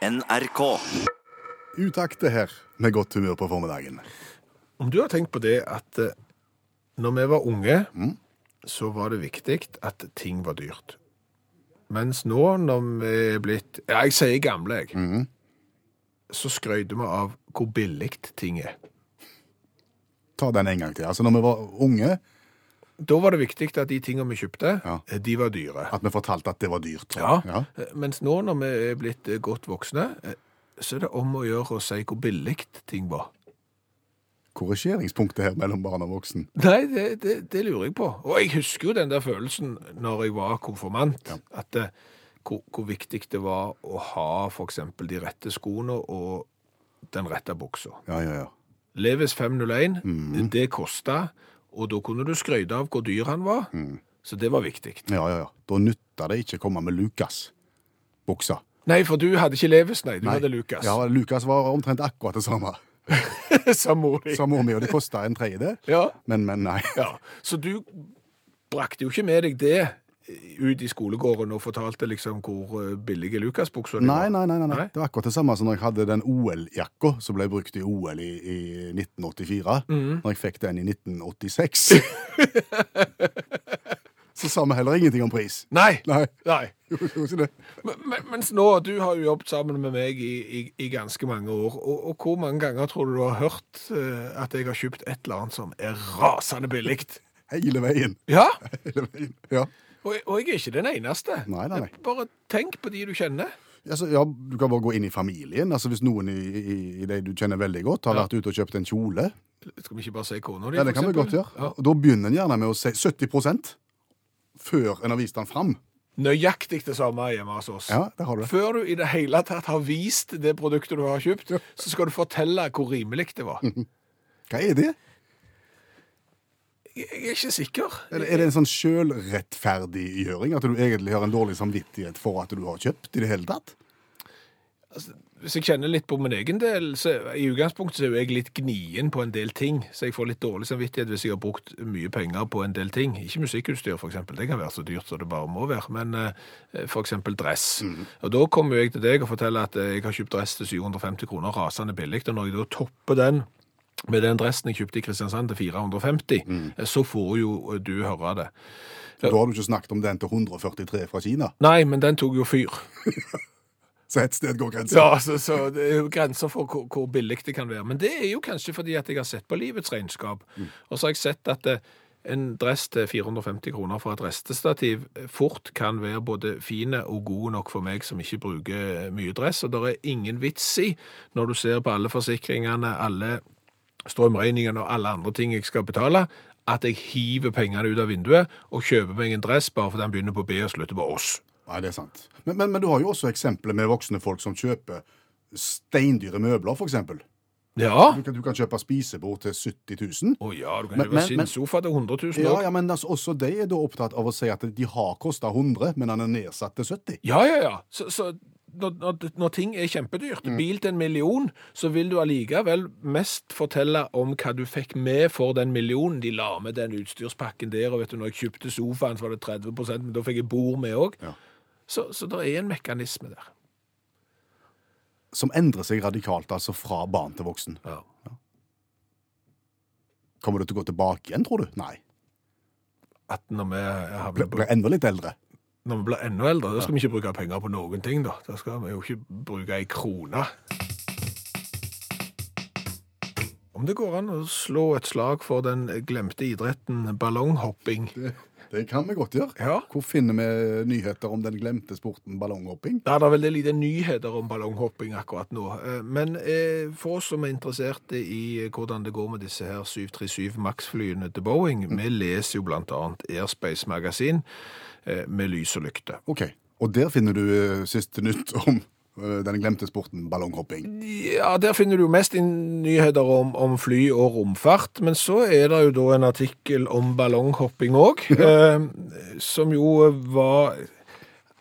NRK. Utakte her med godt humør på formiddagen. Om du har tenkt på det at eh, når vi var unge, så var det viktig at ting var dyrt. Mens nå, når vi er blitt Ja, jeg sier gamle, jeg. Så skrøyter vi av hvor billig ting er. Ta den en gang til. Altså, når vi var unge, Da var det viktig at de tingene vi kjøpte, Ja. eh, de var dyre. at vi fortalte at det var dyrt. Ja. Eh, Mens nå, når vi er blitt eh, godt voksne, eh, så er det om å gjøre å si hvor billig ting var. Korrigeringspunktet her mellom barn og voksen. Nei, det, det, det lurer jeg på. Og jeg husker jo den der følelsen når jeg var konfirmant, at det, hvor, hvor viktig det var å ha for eksempel de rette skoene og den rette buksa. Ja, ja, ja. Levis 501, det kosta, og da kunne du skryte av hvor dyr han var. Så det var viktig. Ja, ja, ja. Da nytta det ikke å komme med Lukas-buksa. Nei, for du hadde ikke Levis, nei. Du hadde Lucas. Ja, Lukas var omtrent akkurat det samme. Som mor. Sa mor mi, og det kosta en tredjedel. Ja. Men, men nei. Ja, så du brakte jo ikke med deg det ut i skolegården og fortalte liksom hvor eh, billige Lucas-buksa Nei, nei, nei, nei, nei. Det var akkurat det samme som når jeg hadde den OL-jakka som ble brukt i OL i, i 1984. Mm. Når jeg fikk den i 1986. så sa vi heller ingenting om pris. Nei. Nei, Nei. men- mens nå, du har jo jobbet sammen med meg i, i, i ganske mange år, og, og hvor mange ganger tror du du har hørt eh, at jeg har kjøpt et eller annet som er rasende billig? Hele veien. Ja, Hele veien. Ja. Og, og jeg er ikke den eneste. Nei, nei, nei. Bare tenk på de du kjenner. Altså, ja, du kan bare gå inn i familien. Altså, hvis noen i, i, i de du kjenner veldig godt, har Ja. vært ute og kjøpt en kjole, Skal vi ikke bare si kona di, ja, det kan vi godt gjøre. Ja. Og da begynner en gjerne med å si 70% før en har vist den fram. Nøyaktig det samme hjemme hos oss. Ja, det har du. Før du i det hele tatt har vist det produktet du har kjøpt, så skal du fortelle hvor rimelig det var. Hva er det? Jeg er ikke sikker. Er det, er det en sånn sjølrettferdiggjøring? At du egentlig har en dårlig samvittighet for at du har kjøpt i det hele tatt? Hvis jeg kjenner litt på min egen del, så i utgangspunktet så er jeg litt gnien på en del ting, så jeg får litt dårlig samvittighet hvis jeg har brukt mye penger på en del ting. Ikke musikkutstyr, eksempel. Det kan være så dyrt som det bare må være. Men eh, eksempel dress. Og da kommer jeg til deg og forteller at eh, jeg har kjøpt dress til 750 kroner, rasende billig. Og når jeg da topper den med den dressen jeg kjøpte i Kristiansand til 450, mm. så får jo eh, du høre det. Da har du ikke snakket om den til 143 fra Kina. Nei, men den tok jo fyr. Så et sted går grensen. Ja, så, så det er jo grenser for hvor, hvor billig det kan være. Men det er jo kanskje fordi at jeg har sett på livets regnskap. Og så har jeg sett at eh, en dress til 450 kroner for et restestativ eh, fort kan være både fine og gode nok for meg som ikke bruker eh, mye dress. Og det er ingen vits i, når du ser på alle forsikringene, alle strømregningene og alle andre ting jeg skal betale, at jeg hiver pengene ut av vinduet og kjøper meg en dress bare fordi den begynner på B og slutter på oss. Nei, det er sant. Men, men, men du har jo også eksempler med voksne folk som kjøper steindyre møbler, eksempel. Ja. Du kan, du kan kjøpe spisebord til 70 000. Å ja, du kan kjøpe sin sofa til 100 000 Ja, ja, men altså, også de er da opptatt av å si at de har kosta 100, men han er nedsatt til 70. Ja, ja, ja. Så, så når, når, ting er kjempedyrt, bil til en million, så vil du allikevel mest fortelle om hva du fikk med for den millionen. De la med den utstyrspakken der, og vet du, når jeg kjøpte sofaen, så var det 30% men da fikk jeg bord med òg. Ja. Så, så det er en mekanisme der. Som endrer seg radikalt, altså fra barn til voksen. Ja. Kommer du til å gå tilbake igjen, tror du? Nei. At når vi, har Blir blir enda litt eldre. Når vi blir enda eldre, da skal vi ikke bruke penger på noen ting, da. Da skal vi jo ikke bruke ei krone. Om det går an å slå et slag for den glemte idretten ballonghopping Det, det kan vi godt gjøre. Ja. Hvor finner vi nyheter om den glemte sporten ballonghopping? Det er veldig lite nyheter om ballonghopping akkurat nå. Eh, Men eh, for oss som er interesserte i hvordan det går med disse her 737 Max-flyene til Boeing, vi leser jo annet Airspace Magasin eh, med lys og lykte. Ok, og der finner du siste nytt om den glemte sporten ballonghopping. Ja, der finner du jo mest inn nyheter om, om fly og romfart, men så er det jo da en artikkel om ballonghopping òg, eh, som jo var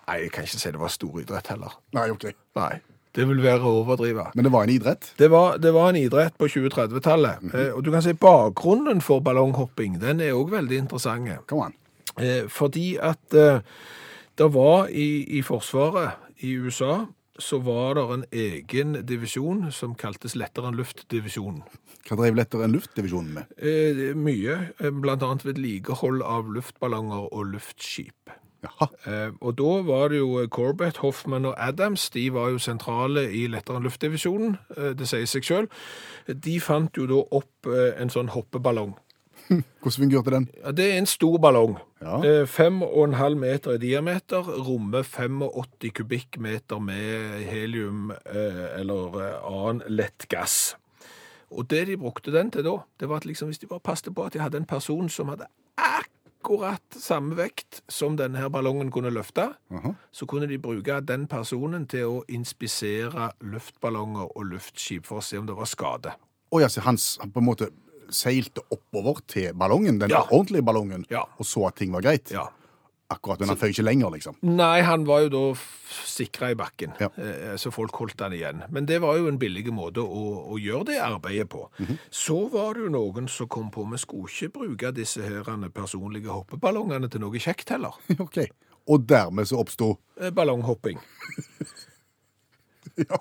Nei, jeg kan ikke si det var storidrett heller. Nei, ok. Nei, det vil være å overdrive. Men det var en idrett. Det var, det var en idrett på 2030-tallet, eh, og du kan si bakgrunnen for ballonghopping, den er òg veldig interessant. Come on. Eh, fordi at eh, det var i, i Forsvaret i USA så var det en egen divisjon som kaltes lettere enn luft-divisjonen. Hva drev lettere enn luft-divisjonen med? Eh, mye, eh, blant annet vedlikehold av luftballonger og luftskip. Jaha. Eh, og da var det jo Corbett, Hoffman og Adams, de var jo sentrale i lettere enn luftdivisjonen, eh, det sier seg selv. De fant jo da opp eh, en sånn hoppeballong. Hvordan fungerte den? Ja, det er en stor ballong. Ja. Eh, Fem og en halv meter i diameter, rommer 85 kubikkmeter med helium eh, eller eh, annen lett gass. Og det de brukte den til da, det var at liksom, hvis de bare passet på at de hadde en person som hadde akkurat samme vekt som denne her ballongen kunne løfte, Aha. så kunne de bruke den personen til å inspisere luftballonger og luftskip for å se om det var skade. Å ja, så han på en måte seilte oppover til ballongen, den Ja. ordentlige ballongen, Ja. og så at ting var greit? Ja. Akkurat, men han føy ikke lenger, liksom. Nei, han var jo da sikra i bakken, Ja. eh, så folk holdt han igjen. Men det var jo en billig måte å, å gjøre det arbeidet på. Mhm. Så var det jo noen som kom på vi skulle ikke bruke disse herene personlige hoppeballongene til noe kjekt heller. ok. Og dermed så oppsto Eh, Ballonghopping. ja.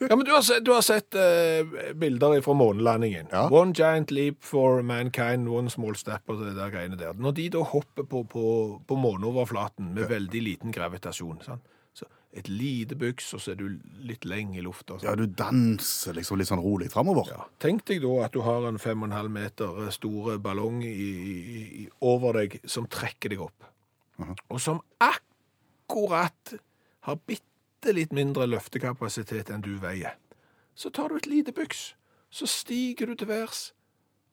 Ja, men du har sett, du har sett eh, bilder fra månelandingen. Ja. One giant leap for mankind, one small step og det der greiene der. Når de da hopper på, på, på måneoverflaten med veldig liten gravitasjon, sant? så et lite byks, og så er du litt lenge i lufta. sant? ja, du danser liksom litt sånn rolig framover. Ja. Tenk deg da at du har en 5,5 meter store ballong i, i, i, over deg som trekker deg opp. Og som akkurat har bitte litt mindre løftekapasitet enn du veier. Så tar du et lite byks, så stiger du til værs,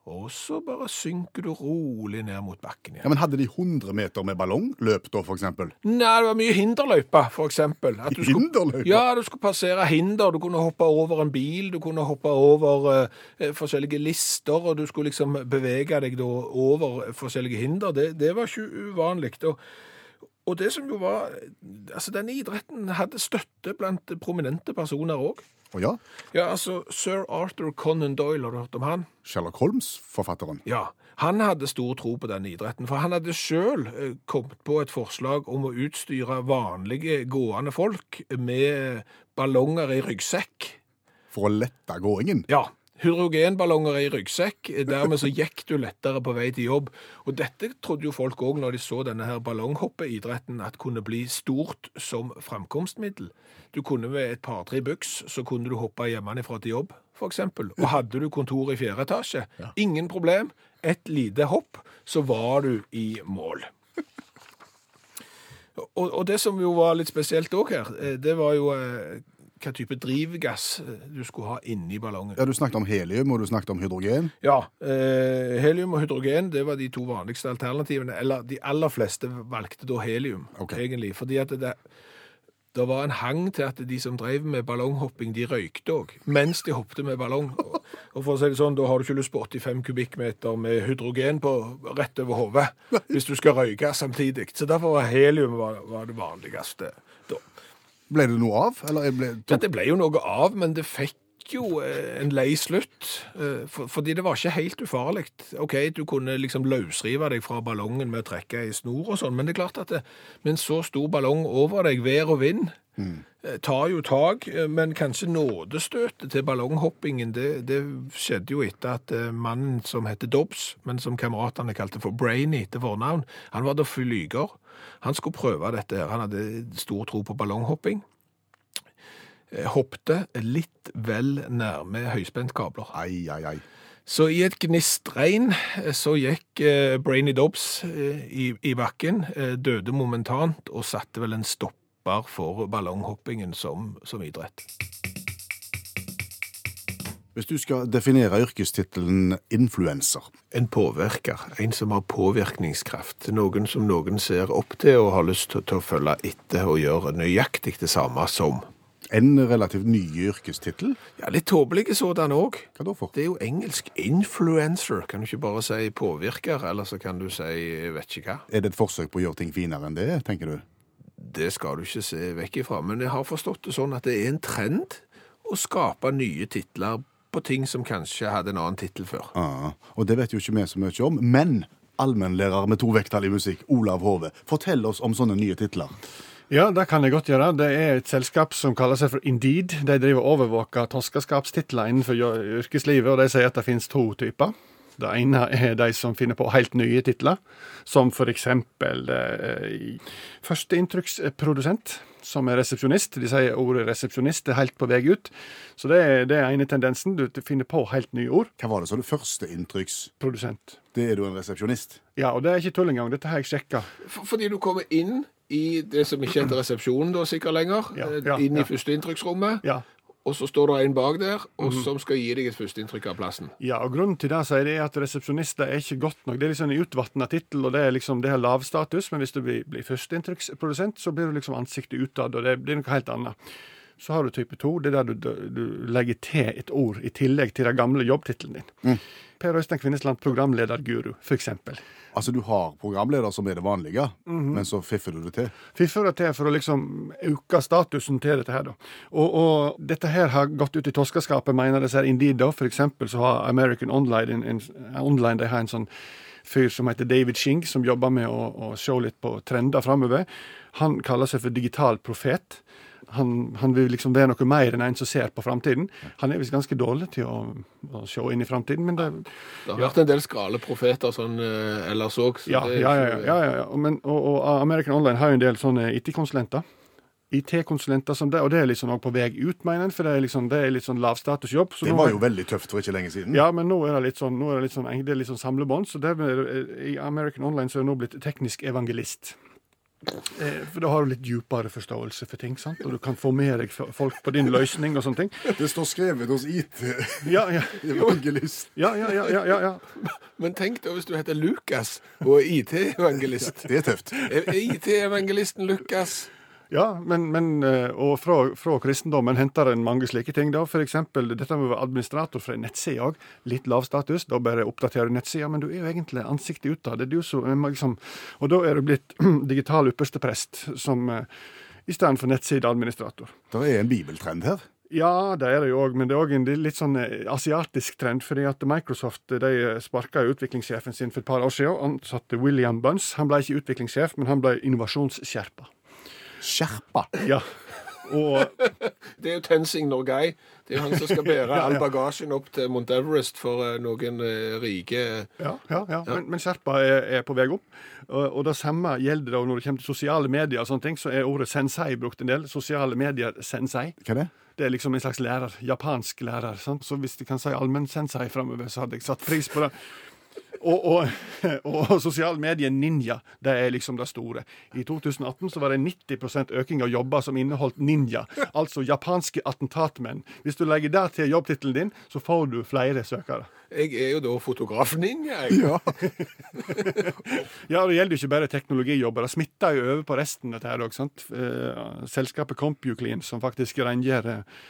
og så bare synker du rolig ned mot bakken igjen. Ja, men Hadde de 100 meter med ballongløp, da, for eksempel? Nei, det var mye hinderløype, for eksempel. At du skulle- Hinderløype? Ja, du skulle passere hinder, du kunne hoppe over en bil, du kunne hoppe over eh, forskjellige lister, og du skulle liksom bevege deg da over forskjellige hinder. Det, det var ikke uvanlig. Og, og det som jo var Altså, denne idretten hadde støtte blant prominente personer òg. Å ja? Ja, altså, sir Arthur Conan Doyle, har du hørt om han? Sherlock Holmes-forfatteren. Ja, han hadde stor tro på denne idretten, for han hadde sjøl kommet på et forslag om å utstyre vanlige gående folk med ballonger i ryggsekk. For å lette gåingen. Ja, hydrogenballonger i ryggsekk, dermed så gikk du lettere på vei til jobb. Og dette trodde jo folk òg når de så denne her ballonghoppeidretten at kunne bli stort som framkomstmiddel. Du kunne med et par-tre buks så kunne du hoppe hjemmefra til jobb, eksempel. Og hadde du kontor i fjerde etasje, ingen problem. Et lite hopp, så var du i mål. Og, og det som jo var litt spesielt òg her, eh, det var jo eh, hva type drivgass eh, du skulle ha inni ballongen. Ja, Du snakket om helium, og du snakket om hydrogen. Ja, eh, helium og hydrogen det var de to vanligste alternativene. Eller de aller fleste valgte da helium, okay. egentlig. Fordi at det, det var en hang til at de som drev med ballonghopping, de røykte òg, mens de hoppte med ballong. Og for å si det sånn, da har du ikke lyst på 85 kubikkmeter med hydrogen på rett over hodet hvis du skal røyke samtidig. Så derfor var helium var, var det vanligste da. Ble det noe av? Eller ble, Ja, det ble jo noe av, men det fikk jo eh, en lei slutt. eh, For, fordi det var ikke helt ufarlig. OK, du kunne liksom løsrive deg fra ballongen med å trekke i snor og sånn, men det er klart at det, med en så stor ballong over deg, vær og vind, mm. tar jo tak. eh, Men kanskje nådestøtet til ballonghoppingen, det, det skjedde jo etter at eh, mannen som heter Dobbs, men som kameratene kalte for Brainy til fornavn, han var da flyger. Han skulle prøve dette her. Han hadde stor tro på ballonghopping eh, hoppte litt vel nærme høyspentkabler. Ai, ai, ai. Så i et gnistregn eh, så gikk eh, Brainy Dobbs eh, i, i bakken, eh, døde momentant og satte vel en stopper for ballonghoppingen som, som idrett. Hvis du skal definere yrkestittelen influenser, En påvirker, en som har påvirkningskraft, noen som noen ser opp til og har lyst til, til å følge etter og gjøre nøyaktig det samme som. en relativt ny yrkestittel, Ja, litt tåpelige sådan òg. hva da for? Det er jo engelsk influencer. Kan du ikke bare si påvirker, eller så kan du si vet ikke hva. Er det et forsøk på å gjøre ting finere enn det, tenker du? Det skal du ikke se vekk ifra. Men jeg har forstått det sånn at det er en trend å skape nye titler på ting som kanskje hadde en annen tittel før. Ja, og det vet jo ikke vi så mye om, men allmennlærer med to vekttall i musikk, Olav Hove, fortell oss om sånne nye titler. Ja, det kan jeg godt gjøre. Det er et selskap som kaller seg for Indeed. De driver og overvåker toskeskapstitler innenfor yrkeslivet, og de sier at det finnes to typer. Det ene er de som finner på helt nye titler, som eksempel eh, førsteinntrykksprodusent, som er resepsjonist. De sier ordet resepsjonist er helt på vei ut. Så det er det er ene tendensen. Du finner på helt nye ord. Hva var det så det første inntrykks? Det er du en resepsjonist. Ja, og det er ikke tull engang. Dette har jeg sjekka. Fordi du kommer inn i det som ikke heter resepsjonen da sikkert lenger, Ja, eh, ja, inn ja. i førsteinntrykksrommet, Ja. Og så står det en bak der, og Mhm. som skal gi deg et førsteinntrykk av plassen. Ja, og grunnen til det sier jeg, er at resepsjonister er ikke godt nok. Det er liksom en utvatna tittel, og det er liksom, det har lav status, men hvis du blir, blir førsteinntrykksprodusent, så blir du liksom ansiktet utad, og det blir noe helt annet. Så har du type to, det er der du, du legger til et ord i tillegg til den gamle jobbtittelen din. Per Øystein Kvinnesland, programlederguru, eksempel. Altså, du har programleder som er det vanlige, men så fiffer du det til. Fiffer det til for å liksom øke statusen til dette her, da. Og, og dette her har gått ut i toskeskapet, mener disse her Indeed, da. For eksempel så har American Online, en, en, online de har en sånn fyr som heter David Shing, som jobber med å, å se litt på trender framover. Han kaller seg for digital profet. Han, han vil liksom være noe mer enn en som ser på framtiden. Han er visst ganske dårlig til å, å se inn i framtiden, men det, Det har vært en del skrale profeter sånn eh, ellers òg. Ja, ja, ja. ja, ja, ja. Men, og, og American Online har jo en del sånne IT-konsulenter. IT-konsulenter som det, og det er liksom også på vei ut, mener en, for det er, liksom, det er litt sånn lavstatusjobb. så Det var jo veldig tøft for ikke lenge siden. Ja, men nå er det litt sånn, nå er det litt sånn, det er litt sånn samlebånd, så det er, i American Online så er det nå blitt teknisk evangelist. Eh, For da har du litt djupere forståelse for ting, sant? og du kan få med deg folk på din løsning og sånne ting. Det står skrevet hos Ja, ja, IT-evangelist. ja, ja, ja, ja, ja, ja. Men tenk da hvis du heter Lukas og er IT-evangelist. Det er tøft. IT-evangelisten Lukas? Ja, men, men eh, og fra, fra kristendommen henter en mange slike ting. da. Eksempel dette med å være administrator for en nettside òg. Litt lav status. Da bare oppdaterer du nettsida, men du er jo egentlig ansiktet utad. Det er du som liksom, og da er du blitt digital yppersteprest som eh, i stedet for nettsideadministrator. Det er en bibeltrend her. Ja, det er det jo òg, men det er òg en litt sånn eh, asiatisk trend. fordi at Microsoft de sparka utviklingssjefen sin for et par år siden. Ansatte William Bunce. Han ble ikke utviklingssjef, men han ble innovasjonssherpa. Skjerpa. Ja. Og Det er jo Tenzing Norgay. Det er jo han som skal bære all bagasjen opp til Mount Everest for eh, noen eh, rike Ja, ja, ja. Men, men Sherpa er, er på vei opp. Og, og det samme gjelder da når det kommer til sosiale medier. og sånne ting, Så er ordet sensei brukt en del. Sosiale medier sensei. Hva er det? Det er liksom en slags lærer. Japansk lærer. sant? Så hvis de kan si allmenn-sensei framover, så hadde jeg satt pris på det. Og, og, og sosiale medier ninja, det er liksom det store. I 2018 så var det 90% økning av jobber som inneholdt ninja. Altså japanske attentatmenn. Hvis du legger det til jobbtittelen din, så får du flere søkere. Jeg er jo da fotograf-ninja, jeg. Ja. Ja, det gjelder jo ikke bare teknologijobber. Det smitter jo over på resten, dette her òg. Eh, selskapet CompuClean, som faktisk rengjør eh,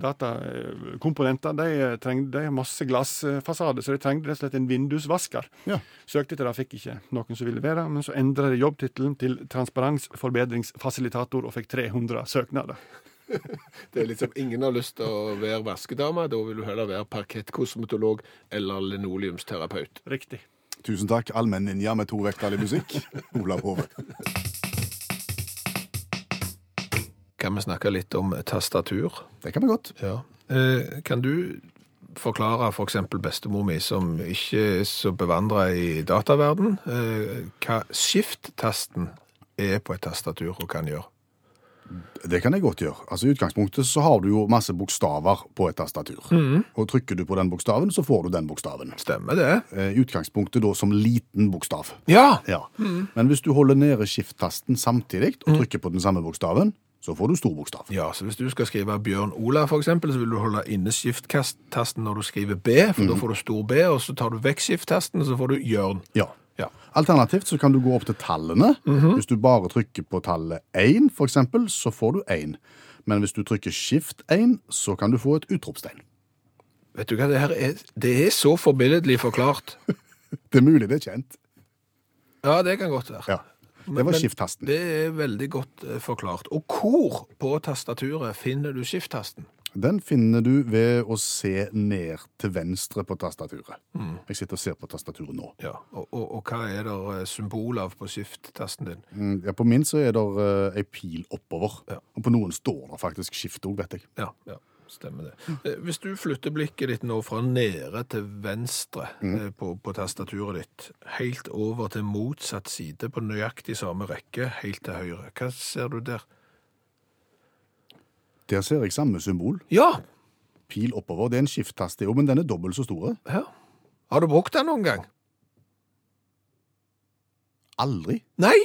datakomponenter, de, de har masse glassfasade, så de trengte rett og slett en vindusvasker. Ja. Søkte etter det, fikk ikke noen som ville være, men så endra de jobbtittelen til transparensforbedringsfasilitator og fikk 300 søknader. Det er liksom Ingen har lyst til å være vaskedame. Da vil du heller være parkettkosmetolog eller linoleumsterapeut. Riktig. Tusen takk, allmenn-ninja med to vekttall i musikk. Olav Hove. Kan vi snakke litt om tastatur? Det kan vi godt. Ja. Eh, kan du forklare f.eks. For bestemor mi, som ikke er så bevandra i dataverden, eh, hva skift-tasten er på et tastatur og kan gjøre? Det kan jeg godt gjøre. Altså I utgangspunktet så har du jo masse bokstaver på et tastatur. Og trykker du på den bokstaven, så får du den bokstaven. Stemmer det? Eh, I utgangspunktet da som liten bokstav. Ja! Ja. Men hvis du holder nede skift-tasten samtidig og trykker på den samme bokstaven, så får du stor bokstav. Ja, så hvis du skal skrive Bjørn Ola, eksempel, så vil du holde inne skift-tasten når du skriver B, for da får du stor B, og så tar du vekk skift-tasten, og så får du Jørn. Ja. Ja. Alternativt så kan du gå opp til tallene. Hvis du bare trykker på tallet 1, for eksempel, så får du 1. Men hvis du trykker skift 1, så kan du få et utropstegn. Vet du hva, det her er, det er så forbilledlig forklart. Det er mulig det er kjent. Ja, det kan godt være. Ja. Det var skift-tasten. Det er veldig godt eh, forklart. Og hvor på tastaturet finner du skift-tasten? Den finner du ved å se ned til venstre på tastaturet. Mm. Jeg sitter og ser på tastaturet nå. Ja, og, og, og hva er det eh, symbol av på skift-tasten din? Mm, Ja, på min så er det uh, ei pil oppover. Ja. Og på noen står det faktisk skift òg, vet jeg. Ja, ja, stemmer det. Eh, Hvis du flytter blikket ditt nå fra nede til venstre mm. på, på tastaturet ditt, helt over til motsatt side på nøyaktig samme rekke, helt til høyre, hva ser du der? Der ser jeg samme symbol. Ja! Pil oppover. Det er en skifttast, jo, men den er dobbelt så stor. ja. Har du brukt den noen gang? Aldri. Nei,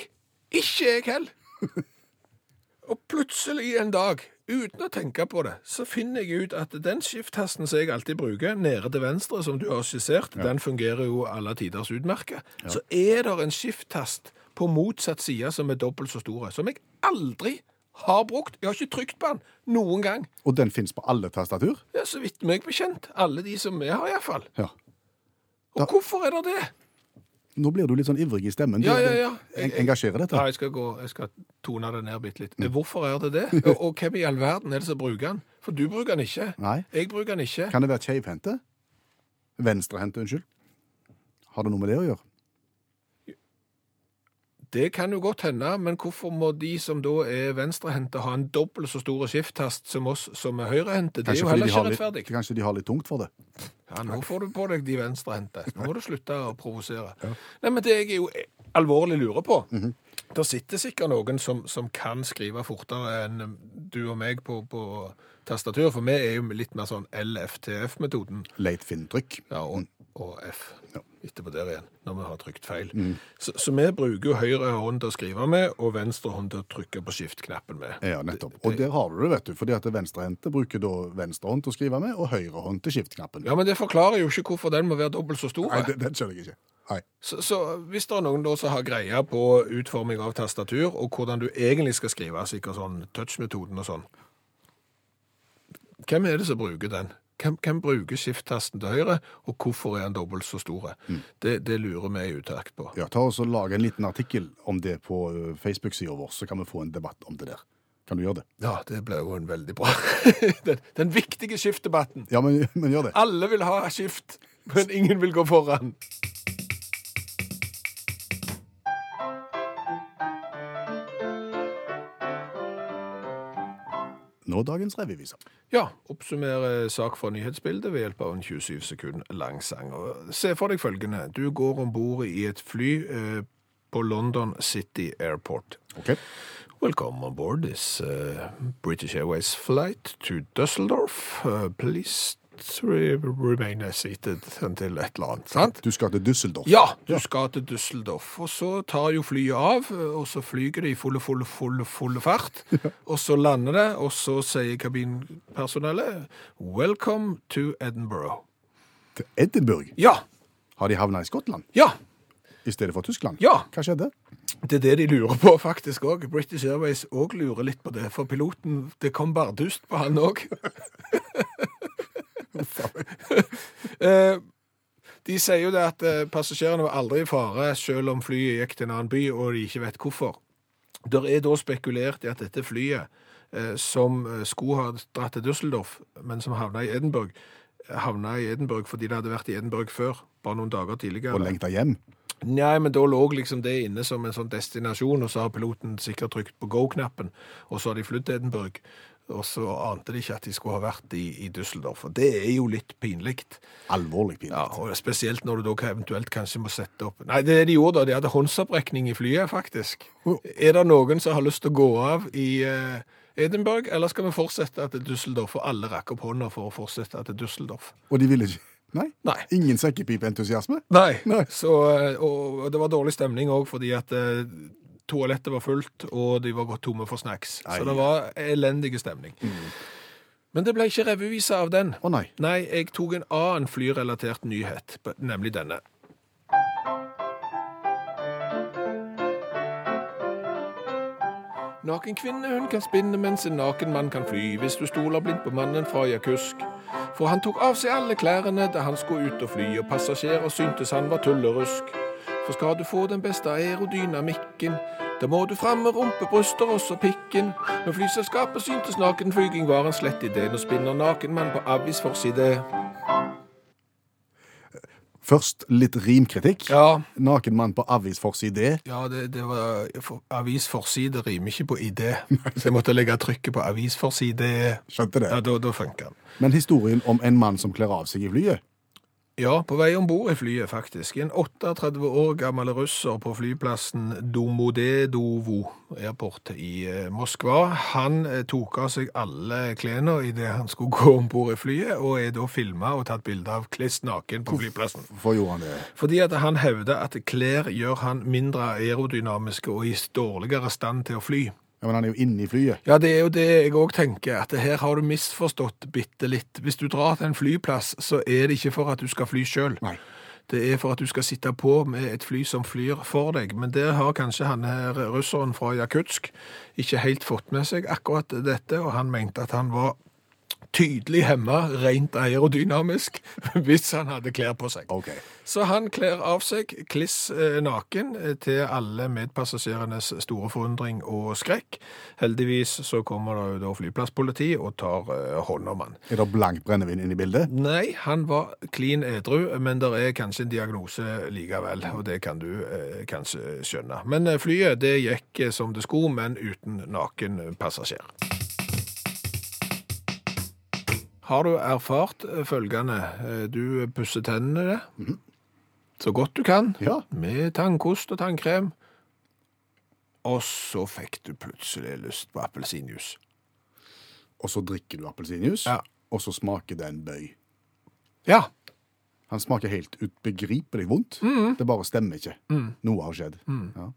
ikke jeg heller. Og plutselig en dag, uten å tenke på det, så finner jeg ut at den skift-tasten som jeg alltid bruker, nede til venstre, som du har skissert, den fungerer jo alle tiders utmerket. Så er det en skift-tast på motsatt side som er dobbelt så stor, som jeg aldri har brukt. Jeg har ikke trykt på den noen gang. Og den fins på alle tastatur. Ja, så vidt meg bekjent. Alle de som vi har iallfall. Ja. Og hvorfor er det det? Nå blir du litt sånn ivrig i stemmen. Ja, ja, ja. en- Engasjerer dette? Ja, jeg skal, gå, jeg skal tone det ned bitte litt. Hvorfor er det det? Og, og hvem i all verden er det som bruker den? For du bruker den ikke. Nei. Jeg bruker den ikke. Kan det være keivhendte? Venstrehendte, unnskyld. Har det noe med det å gjøre? Det kan jo godt hende, men hvorfor må de som da er venstrehendte ha en dobbelt så stor skifttast som oss som er høyrehendte? Det er jo heller ikke rettferdig. litt-. Kanskje de har litt tungt for det? Ja, nå får du på deg de venstrehendte. Nå må du slutte å provosere. Nei, men det jeg jo alvorlig lurer på Det sitter sikkert noen som, som kan skrive fortere enn du og meg på, på tastatur, for vi er jo litt mer sånn LFTF-metoden. Leit fintrykk. Ja, og, og F. Ja. Etterpå der igjen, når vi har trykt feil. Så, så vi bruker jo høyre hånd til å skrive med, og venstre hånd til å trykke på skift-knappen med. Ja, nettopp. Og der har du det, vet du. Fordi at venstrehendte bruker da venstrehånd til å skrive med, og høyre hånd til skift-knappen. Ja, men det forklarer jo ikke hvorfor den må være dobbelt så stor. Nei, den skjønner jeg ikke. Så, så hvis det er noen da som har greie på utforming av tastatur, og hvordan du egentlig skal skrive, sikkert sånn touch-metoden og sånn, hvem er det som bruker den? Hvem, hvem bruker skift-tasten til høyre, og hvorfor er den dobbelt så store? Det, det lurer vi i utakt på. Ja, ta oss og Lag en liten artikkel om det på Facebook-sida vår, så kan vi få en debatt om det der. Kan du gjøre det? Ja, det ble jo en veldig bra. den, den viktige skiftdebatten. Ja, men, men gjør det. Alle vil ha skift, men ingen vil gå foran. Nå dagens revyviser. Ja, oppsummere sak fra nyhetsbildet ved hjelp av en 27 sekund lang sang. Se for deg følgende. Du går om bord i et fly eh, på London City Airport. Ok. Welcome on board this uh, British Airways flight to Dusseldorf. Uh, please re remain seated until et eller annet, sant? Du skal til Düsseldorf. Ja, du skal til Düsseldorf, og så tar jo flyet av, og så flyger det i fulle, fulle, fulle, fulle fart, og så lander det, og så sier kabinpersonellet, welcome to Edinburgh. Til Edinburgh. Ja, Har de havna i Skottland ja, i stedet for Tyskland? ja, Hva skjedde? det er det de lurer på faktisk også. British Airways også lurer litt på det, for piloten, det kom bardust på han også. Eh, De sier jo det at eh, passasjerene var aldri i fare selv om flyet gikk til en annen by og de ikke vet hvorfor. Der er da spekulert i at dette flyet eh, som skulle ha dratt til Düsseldorf, men som havna i Edinburgh, havna i Edinburgh fordi det hadde vært i Edinburgh før, bare noen dager tidligere. Og lengta hjem? Nei, men da lå liksom det inne som en sånn destinasjon, og så har piloten sikkert trykt på go-knappen, og så har de flyttet til Edinburgh, og så ante de ikke at de skulle ha vært i, i Düsseldorf. Og det er jo litt pinlig. Alvorlig pinlig. Ja, og spesielt når du da eventuelt kanskje må sette opp Nei, det de gjorde da, de hadde håndsopprekning i flyet, faktisk. Er det noen som har lyst til å gå av i uh, Edinburgh, eller skal vi fortsette til Düsseldorf? Og alle rakk opp hånda for å fortsette til Düsseldorf. Og de ville ikke Nei? Nei. Ingen sekkepipeentusiasme? Nei. Nei. Så, eh, og og det var dårlig stemning òg, fordi at eh, toalettet var fullt, og de var gått tomme for snacks. Nei. Så det var elendig stemning. Men det ble ikke revyvise av den. Å nei. Nei, jeg tok en annen flyrelatert nyhet, nemlig denne. Naken kvinne hun kan spinne, mens en naken mann kan fly, hvis du stoler blindt på mannen fra Jakusk. For han tok av seg alle klærne da han skulle ut og fly, og passasjerer syntes han var tullerusk. For skal du få den beste aerodynamikken, Da må du fram med rumpebryster og også pikken. Når flyselskapet syntes nakenflyging var en slett idé, nå spinner nakenmann på avisforside. Først litt rimkritikk. Ja, Naken mann på avisforside. ja det, det var for, Avisforside rimer ikke på idé, så jeg måtte legge trykket på avisforside. Skjønte det. Ja, da, da funker den. Men historien om en mann som kler av seg i flyet Ja, på vei om bord i flyet, faktisk. En 38 år gammel russer på flyplassen Domodedovo airport i eh, Moskva. Han eh, tok av seg alle klærne idet han skulle gå om bord i flyet, og er da filma og tatt bilde av kliss naken på flyplassen. Hvorfor gjorde han det? Fordi at han hevder at klær gjør han mindre aerodynamiske og i dårligere stand til å fly. Ja, men han er jo inne i flyet. Ja, det er jo det jeg òg tenker, at her har du misforstått bitte litt. Hvis du drar til en flyplass, så er det ikke for at du skal fly sjøl. Det er for at du skal sitte på med et fly som flyr for deg. Men der har kanskje han her russeren fra Jakutsk ikke helt fått med seg akkurat dette, og han mente at han var tydelig hemma rent aerodynamisk hvis han hadde klær på seg. Okay. Så han kler av seg kliss eh, naken eh, til alle medpassasjerenes store forundring og skrekk. Heldigvis så kommer det jo da flyplasspoliti og tar eh, hånd om han. Er det blankt brennevin inne i bildet? Nei, han var klin edru, men det er kanskje en diagnose likevel, og det kan du eh, kanskje skjønne. Men flyet det gikk som det skulle, men uten naken passasjer. Har du erfart eh, følgende? Eh, Du pusser tennene så godt du kan, Ja. med tannkost og tannkrem, og så fikk du plutselig lyst på appelsinjuice. Og så drikker du appelsinjuice, Ja. og så smaker det en bøy. Ja, Han smaker helt utbegripelig vondt. Det bare stemmer ikke. Noe har skjedd. Ja.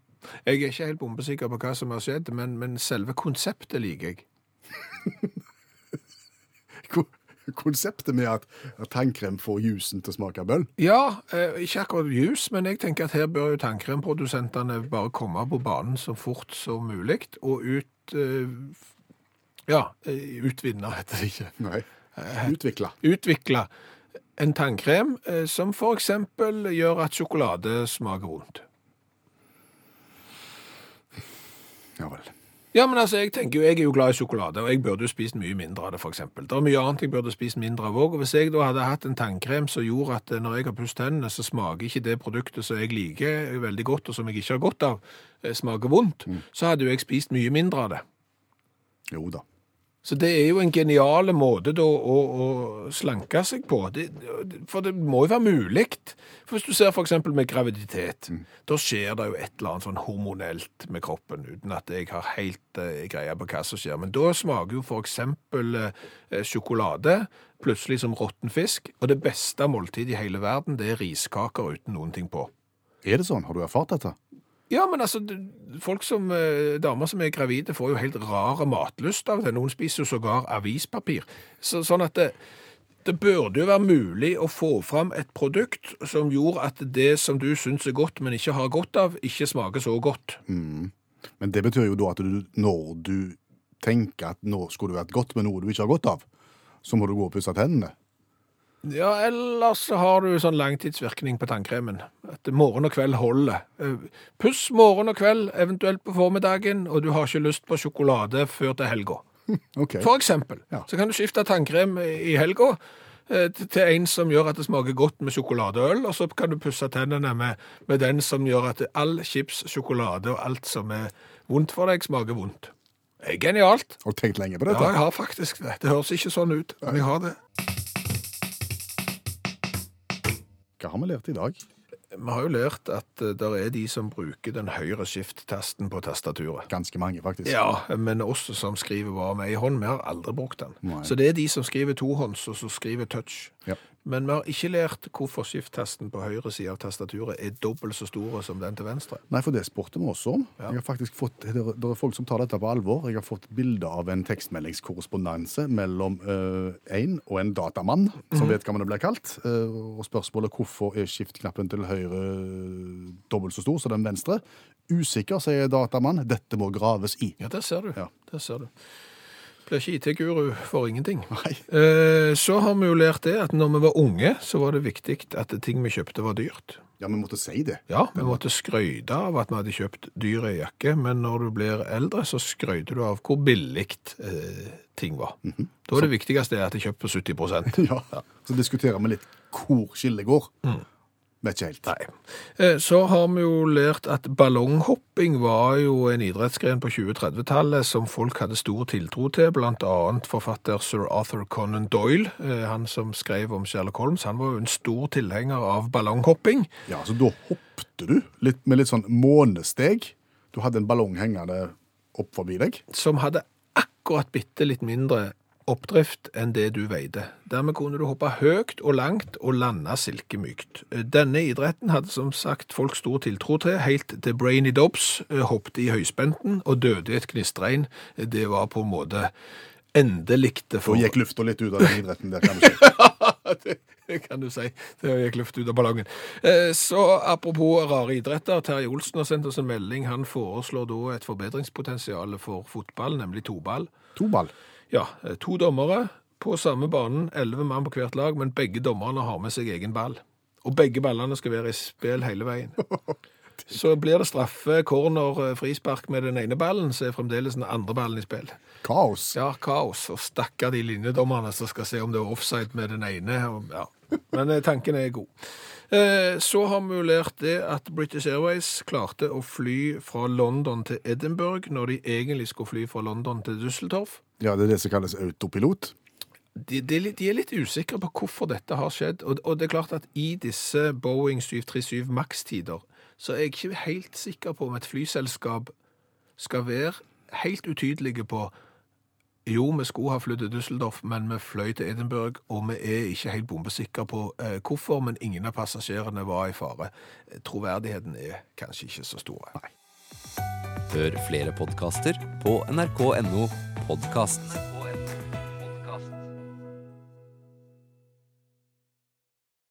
Jeg er ikke helt bombesikker på hva som har skjedd, men, men selve konseptet liker jeg. Ko- Konseptet med at, at tannkrem får jusen til å smake bøll. Ja, eh, ikke akkurat jus, men jeg tenker at her bør jo tannkremprodusentene bare komme på banen så fort som mulig, og ut... eh, ja, eh, utvinne, heter det ikke. Nei. Utvikla. Utvikle en tannkrem eh, som eksempel gjør at sjokolade smaker vondt. Ja vel. Ja, men altså, jeg tenker jo, jeg er jo glad i sjokolade, og jeg burde jo spist mye mindre av det, for eksempel. Det er mye annet jeg burde spist mindre av og hvis jeg da hadde hatt en tannkrem som gjorde at eh, når jeg har pusset tennene, så smaker ikke det produktet som jeg liker veldig godt, og som jeg ikke har godt av, eh, smaker vondt, så hadde jo jeg spist mye mindre av det. Jo da. Så det er jo en genial måte da å, å slanke seg på. Det, for det må jo være mulig. For hvis du ser eksempel med graviditet, da skjer det jo et eller annet sånn hormonelt med kroppen, uten at jeg har helt eh, greie på hva som skjer. Men da smaker jo for eksempel eh, sjokolade plutselig som råtten fisk, og det beste måltidet i hele verden, det er riskaker uten noen ting på. Er det sånn? Har du erfart dette? Ja, men altså, folk som, eh, damer som er gravide får jo helt rare matlyst av det. Noen spiser jo sågar avispapir. Så, sånn at det, det burde jo være mulig å få fram et produkt som gjorde at det som du syns er godt, men ikke har godt av, ikke smaker så godt. Men det betyr jo da at du, når du tenker at nå skulle det vært godt med noe du ikke har godt av, så må du gå og pusse tennene. Ja, ellers så har du sånn langtidsvirkning på tannkremen. At morgen og kveld holder. Eh, Puss morgen og kveld, eventuelt på formiddagen, og du har ikke lyst på sjokolade før til helga. Okay. For eksempel. Ja. Så kan du skifte tannkrem i helga eh, til- en som gjør at det smaker godt med sjokoladeøl, og så kan du pusse tennene med, med den som gjør at all chips, sjokolade og alt som er vondt for deg, smaker vondt. Genialt. Har du tenkt lenge på Ja, jeg har faktisk det. Det høres ikke sånn ut, men jeg har det. Hva har vi lært i dag? Vi har jo lært at det er de som bruker den høyre skift-tasten på tastaturet. Ganske mange, faktisk. Ja, men oss som skriver bare med ei hånd, vi har aldri brukt den. Nei. Så det er de som skriver tohånds, og som skriver touch. Ja. Men vi har ikke lært hvorfor skift-tasten på høyre side av tastaturet er dobbelt så store som den til venstre. Nei, for det spurte vi også om. Ja. Jeg har faktisk fått, det er, det er folk som tar dette på alvor. Jeg har fått bilde av en tekstmeldingskorrespondanse mellom eh, en og en datamann, som vet hva man blir kalt. Eh, og spørsmålet hvorfor er skift-knappen til høyre dobbelt så stor som den venstre. Usikker, sier datamann. Dette må graves i. Ja, det ser du. Ja. Det ser du. Blir ikke IT-guru for ingenting. Nei. Eh, Så har vi jo lært det at når vi var unge, så var det viktig at ting vi kjøpte var dyrt. Ja, vi måtte si det. Ja, vi måtte skryte av at vi hadde kjøpt dyr jakke, men når du blir eldre, så skryter du av hvor billig eh, ting var. Da er det viktigste at det er kjøpt på 70% Ja. Så diskuterer vi litt hvor skillet går. Vet ikke helt. Nei. Eh, Så har vi jo lært at ballonghopping var jo en idrettsgren på 2030-tallet som folk hadde stor tiltro til, annet forfatter Sir Arthur Conan Doyle, eh, han som skrev om Sherlock Holmes. Han var jo en stor tilhenger av ballonghopping. Ja, så da hoppte du litt, med litt sånn månesteg. Du hadde en ballong hengende opp forbi deg. som hadde akkurat bitte litt mindre oppdrift enn det du veide. Dermed kunne du hoppe høyt og langt og lande silkemykt. Denne idretten hadde som sagt folk stor tiltro til, helt til Brainy Dobbs eh, hoppet i høyspenten og døde i et gnistregn. Det var på en måte endelig for for... gikk lufta litt ut av den idretten der, kan du si. det kan du si. Det gikk luft ut av ballongen. Eh, Så apropos rare idretter, Terje Olsen har sendt oss en melding. Han foreslår da et forbedringspotensial for fotball, nemlig toball. Toball. Ja, eh, to dommere på samme banen, elleve mann på hvert lag, men begge dommerne har med seg egen ball. Og begge ballene skal være i spill hele veien. Så blir det straffe, corner, eh, frispark med den ene ballen, så er fremdeles den andre ballen i spill. Kaos. Ja, kaos. Og stakkar de linjedommerne som skal se om det er offside med den ene. Og, ja. Men eh, tanken er god. Eh, Så har vi jo lært det at British Airways klarte å fly fra London til Edinburgh når de egentlig skulle fly fra London til Düsseldorf. Ja, det er det som kalles autopilot. De, de, er litt- de er litt usikre på hvorfor dette har skjedd. Og, og det er klart at i disse Boeing 737 Max-tider, så er jeg ikke helt sikker på om et flyselskap skal være helt utydelige på jo, vi skulle ha flyttet til Düsseldorf, men vi fløy til Edinburgh, og vi er ikke helt bombesikre på eh, hvorfor, men ingen av passasjerene var i fare. Troverdigheten er kanskje ikke så stor. Hør flere podkaster på nrk.no podkast.